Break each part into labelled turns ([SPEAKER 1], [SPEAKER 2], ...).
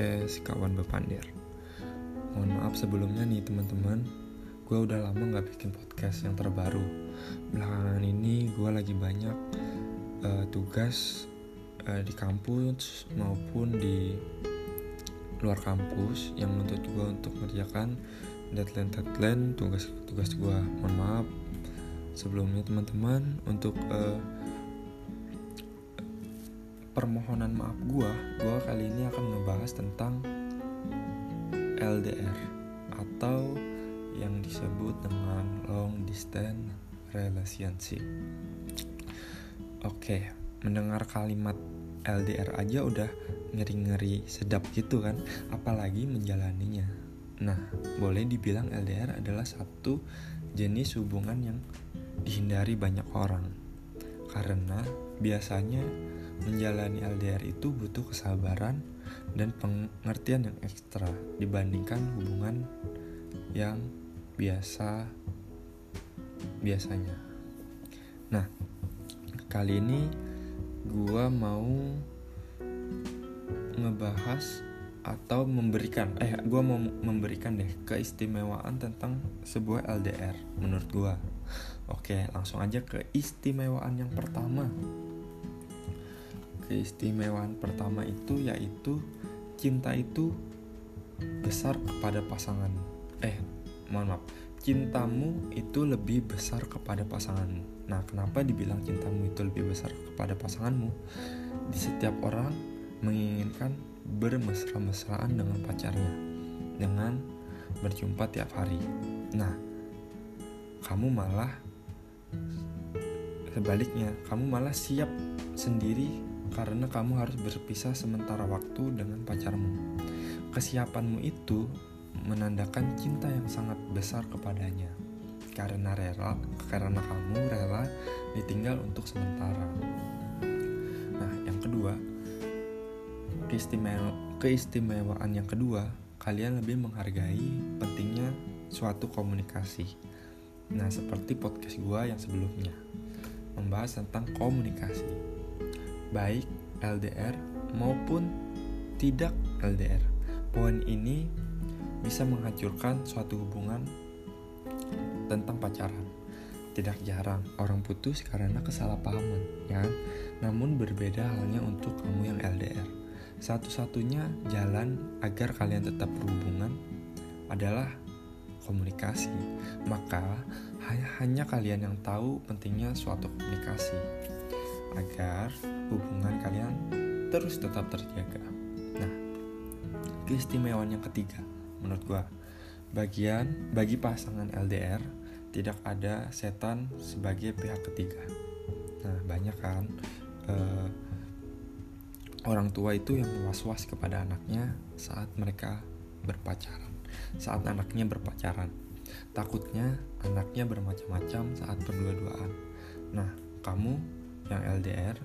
[SPEAKER 1] podcast kawan bepandir. Mohon maaf sebelumnya nih teman-teman, gue udah lama nggak bikin podcast yang terbaru. Belakangan ini gue lagi banyak uh, tugas uh, di kampus maupun di luar kampus yang menuntut gue untuk mengerjakan deadline-deadline tugas-tugas gue. Mohon maaf sebelumnya teman-teman untuk uh, permohonan maaf gue, gue kali ini akan ngebahas tentang LDR atau yang disebut dengan long distance relationship. Oke, mendengar kalimat LDR aja udah ngeri-ngeri sedap gitu kan, apalagi menjalaninya. Nah, boleh dibilang LDR adalah satu jenis hubungan yang dihindari banyak orang. Karena biasanya menjalani LDR itu butuh kesabaran dan pengertian yang ekstra dibandingkan hubungan yang biasa biasanya. Nah, kali ini gua mau ngebahas atau memberikan eh gua mau memberikan deh keistimewaan tentang sebuah LDR menurut gua. Oke, langsung aja ke istimewaan yang pertama keistimewaan pertama itu yaitu cinta itu besar kepada pasangan. Eh, mohon maaf. Cintamu itu lebih besar kepada pasanganmu. Nah, kenapa dibilang cintamu itu lebih besar kepada pasanganmu? Di setiap orang menginginkan bermesra-mesraan dengan pacarnya dengan berjumpa tiap hari. Nah, kamu malah sebaliknya, kamu malah siap sendiri karena kamu harus berpisah sementara waktu dengan pacarmu. Kesiapanmu itu menandakan cinta yang sangat besar kepadanya. Karena rela, karena kamu rela ditinggal untuk sementara. Nah, yang kedua, keistimewa, keistimewaan yang kedua, kalian lebih menghargai pentingnya suatu komunikasi. Nah, seperti podcast gua yang sebelumnya membahas tentang komunikasi baik LDR maupun tidak LDR. Poin ini bisa menghancurkan suatu hubungan tentang pacaran. Tidak jarang orang putus karena kesalahpahaman, ya. Namun berbeda halnya untuk kamu yang LDR. Satu-satunya jalan agar kalian tetap berhubungan adalah komunikasi. Maka hanya kalian yang tahu pentingnya suatu komunikasi agar hubungan kalian terus tetap terjaga. Nah, keistimewaan yang ketiga menurut gua bagian bagi pasangan LDR tidak ada setan sebagai pihak ketiga. Nah, banyak kan uh, orang tua itu yang was-was kepada anaknya saat mereka berpacaran, saat anaknya berpacaran. Takutnya anaknya bermacam-macam saat berdua-duaan. Nah, kamu yang LDR,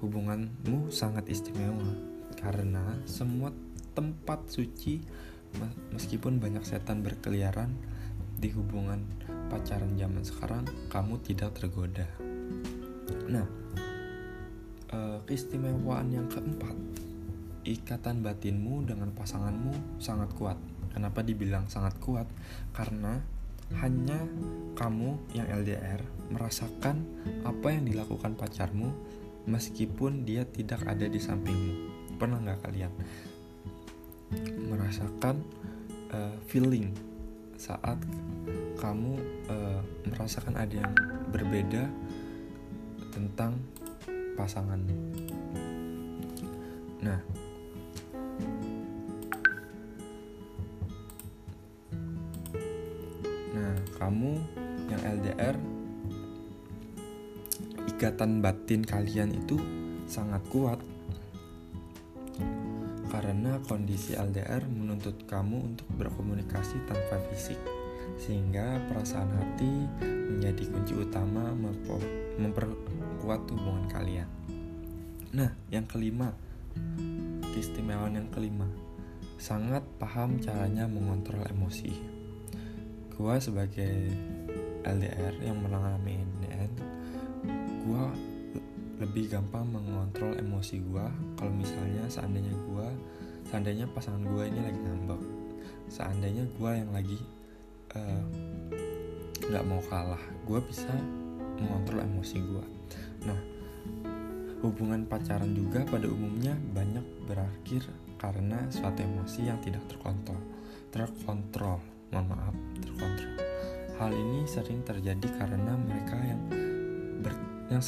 [SPEAKER 1] hubunganmu sangat istimewa karena semua tempat suci meskipun banyak setan berkeliaran di hubungan pacaran zaman sekarang kamu tidak tergoda. Nah, eh, keistimewaan yang keempat, ikatan batinmu dengan pasanganmu sangat kuat. Kenapa dibilang sangat kuat? Karena hanya kamu yang LDR merasakan apa yang dilakukan pacarmu meskipun dia tidak ada di sampingmu. Pernah nggak kalian merasakan uh, feeling saat kamu uh, merasakan ada yang berbeda tentang pasanganmu? Nah, kamu yang LDR ikatan batin kalian itu sangat kuat. Karena kondisi LDR menuntut kamu untuk berkomunikasi tanpa fisik sehingga perasaan hati menjadi kunci utama memperkuat hubungan kalian. Nah, yang kelima, keistimewaan yang kelima, sangat paham caranya mengontrol emosi gue sebagai LDR yang mengalami ini gue lebih gampang mengontrol emosi gue kalau misalnya seandainya gue seandainya pasangan gue ini lagi ngambek. Seandainya gue yang lagi eh, nggak uh, mau kalah gue bisa mengontrol emosi gue nah hubungan pacaran juga pada umumnya banyak berakhir karena suatu emosi yang tidak terkontrol. Terkontrol mohon maaf hal ini sering terjadi karena mereka yang ber, yang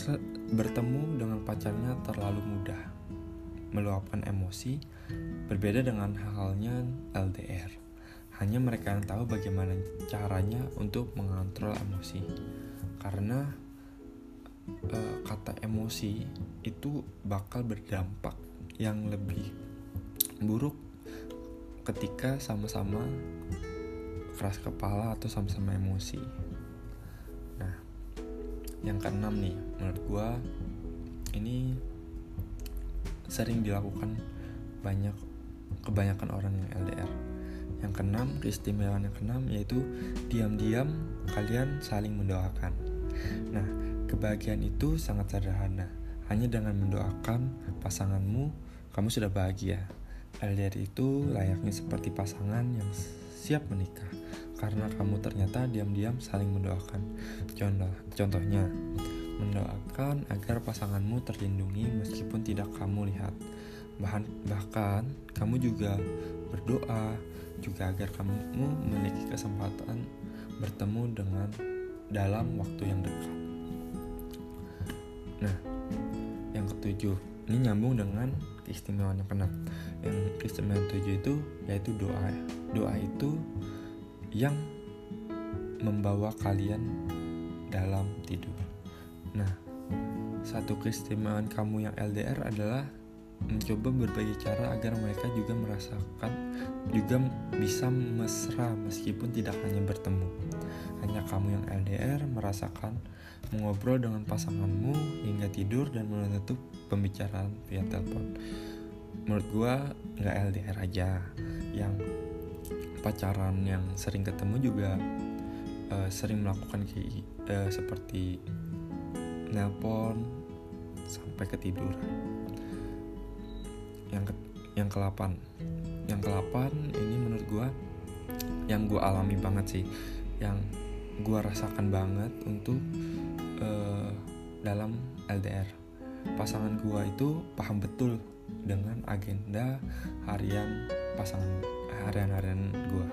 [SPEAKER 1] bertemu dengan pacarnya terlalu mudah. Meluapkan emosi berbeda dengan halnya LDR hanya mereka yang tahu bagaimana caranya untuk mengontrol emosi. Karena e, kata emosi itu bakal berdampak yang lebih buruk ketika sama-sama keras kepala atau sama-sama emosi. Nah, yang keenam nih, menurut gue ini sering dilakukan banyak kebanyakan orang yang LDR. Yang keenam, keistimewaan yang keenam yaitu diam-diam kalian saling mendoakan. Nah, kebahagiaan itu sangat sederhana. Hanya dengan mendoakan pasanganmu, kamu sudah bahagia. LDR itu layaknya seperti pasangan yang siap menikah karena kamu ternyata diam-diam saling mendoakan. Contoh, contohnya, mendoakan agar pasanganmu terlindungi meskipun tidak kamu lihat. Bahan, bahkan kamu juga berdoa juga agar kamu memiliki kesempatan bertemu dengan dalam waktu yang dekat. Nah, yang ketujuh, ini nyambung dengan keistimewaan yang keenam yang keistimewaan tujuh itu yaitu doa doa itu yang membawa kalian dalam tidur. Nah satu keistimewaan kamu yang LDR adalah mencoba berbagai cara agar mereka juga merasakan juga bisa mesra meskipun tidak hanya bertemu. Hanya kamu yang LDR merasakan mengobrol dengan pasanganmu hingga tidur dan menutup pembicaraan via telepon. Menurut gua nggak LDR aja, yang pacaran yang sering ketemu juga uh, sering melakukan kayak uh, seperti nelpon sampai ketiduran. Yang ke, yang kelapan, yang kelapan ini menurut gua yang gua alami banget sih, yang gue rasakan banget untuk uh, dalam LDR pasangan gue itu paham betul dengan agenda harian pasangan harian-harian gue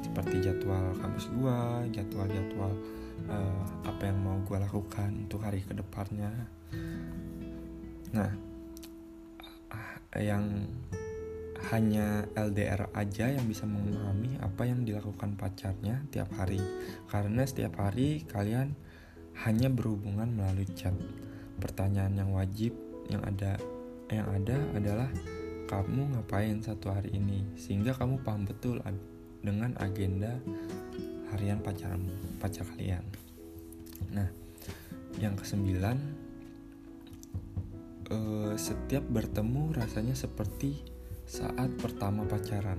[SPEAKER 1] seperti jadwal kampus gue jadwal-jadwal uh, apa yang mau gue lakukan untuk hari ke depannya. Nah yang hanya LDR aja yang bisa memahami apa yang dilakukan pacarnya tiap hari. Karena setiap hari kalian hanya berhubungan melalui chat. Pertanyaan yang wajib yang ada yang ada adalah kamu ngapain satu hari ini sehingga kamu paham betul dengan agenda harian pacarmu, pacar kalian. Nah, yang kesembilan, uh, setiap bertemu rasanya seperti saat pertama pacaran.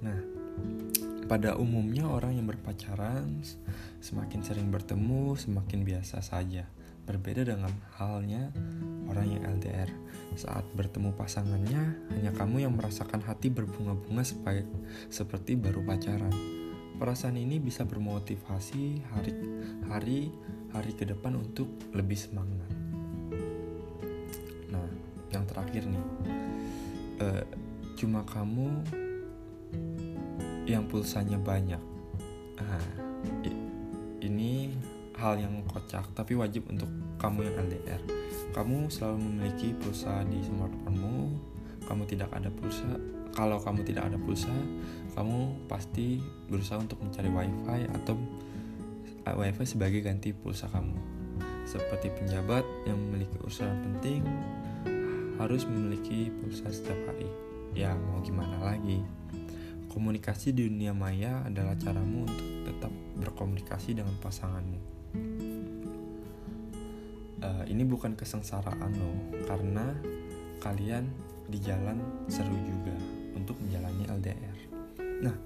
[SPEAKER 1] Nah, pada umumnya orang yang berpacaran semakin sering bertemu semakin biasa saja. Berbeda dengan halnya orang yang LDR. Saat bertemu pasangannya, hanya kamu yang merasakan hati berbunga-bunga seperti baru pacaran. Perasaan ini bisa bermotivasi hari-hari hari ke depan untuk lebih semangat. Nah, yang terakhir nih, uh, cuma kamu yang pulsanya banyak. Nah, ini hal yang kocak tapi wajib untuk kamu yang LDR. Kamu selalu memiliki pulsa di smartphonemu. Kamu tidak ada pulsa. Kalau kamu tidak ada pulsa, kamu pasti berusaha untuk mencari wifi atau eh, wifi sebagai ganti pulsa kamu. Seperti penjabat yang memiliki urusan penting, harus memiliki pulsa setiap hari. Ya, mau gimana lagi? Komunikasi di dunia maya adalah caramu untuk tetap berkomunikasi dengan pasanganmu. Uh, ini bukan kesengsaraan loh, karena kalian di jalan seru juga untuk menjalani LDR. Nah,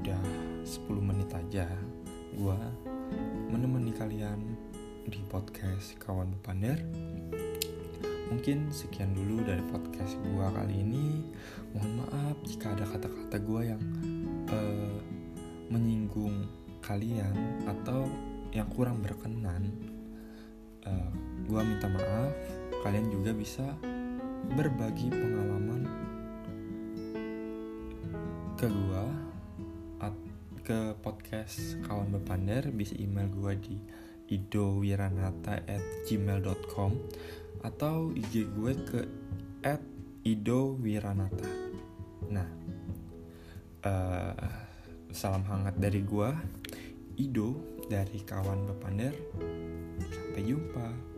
[SPEAKER 1] udah 10 menit aja gue menemani kalian di podcast Kawan Bepander Mungkin sekian dulu dari podcast gue kali ini. Mohon maaf jika ada kata-kata gue yang uh, menyinggung kalian atau yang kurang berkenan. Uh, eh, gue minta maaf. Kalian juga bisa berbagi pengalaman ke gue ke podcast kawan bepander bisa email gue di idowiranata at gmail.com atau IG gue ke at idowiranata. Nah uh, salam hangat dari gue Ido dari kawan bepander. Sampai jumpa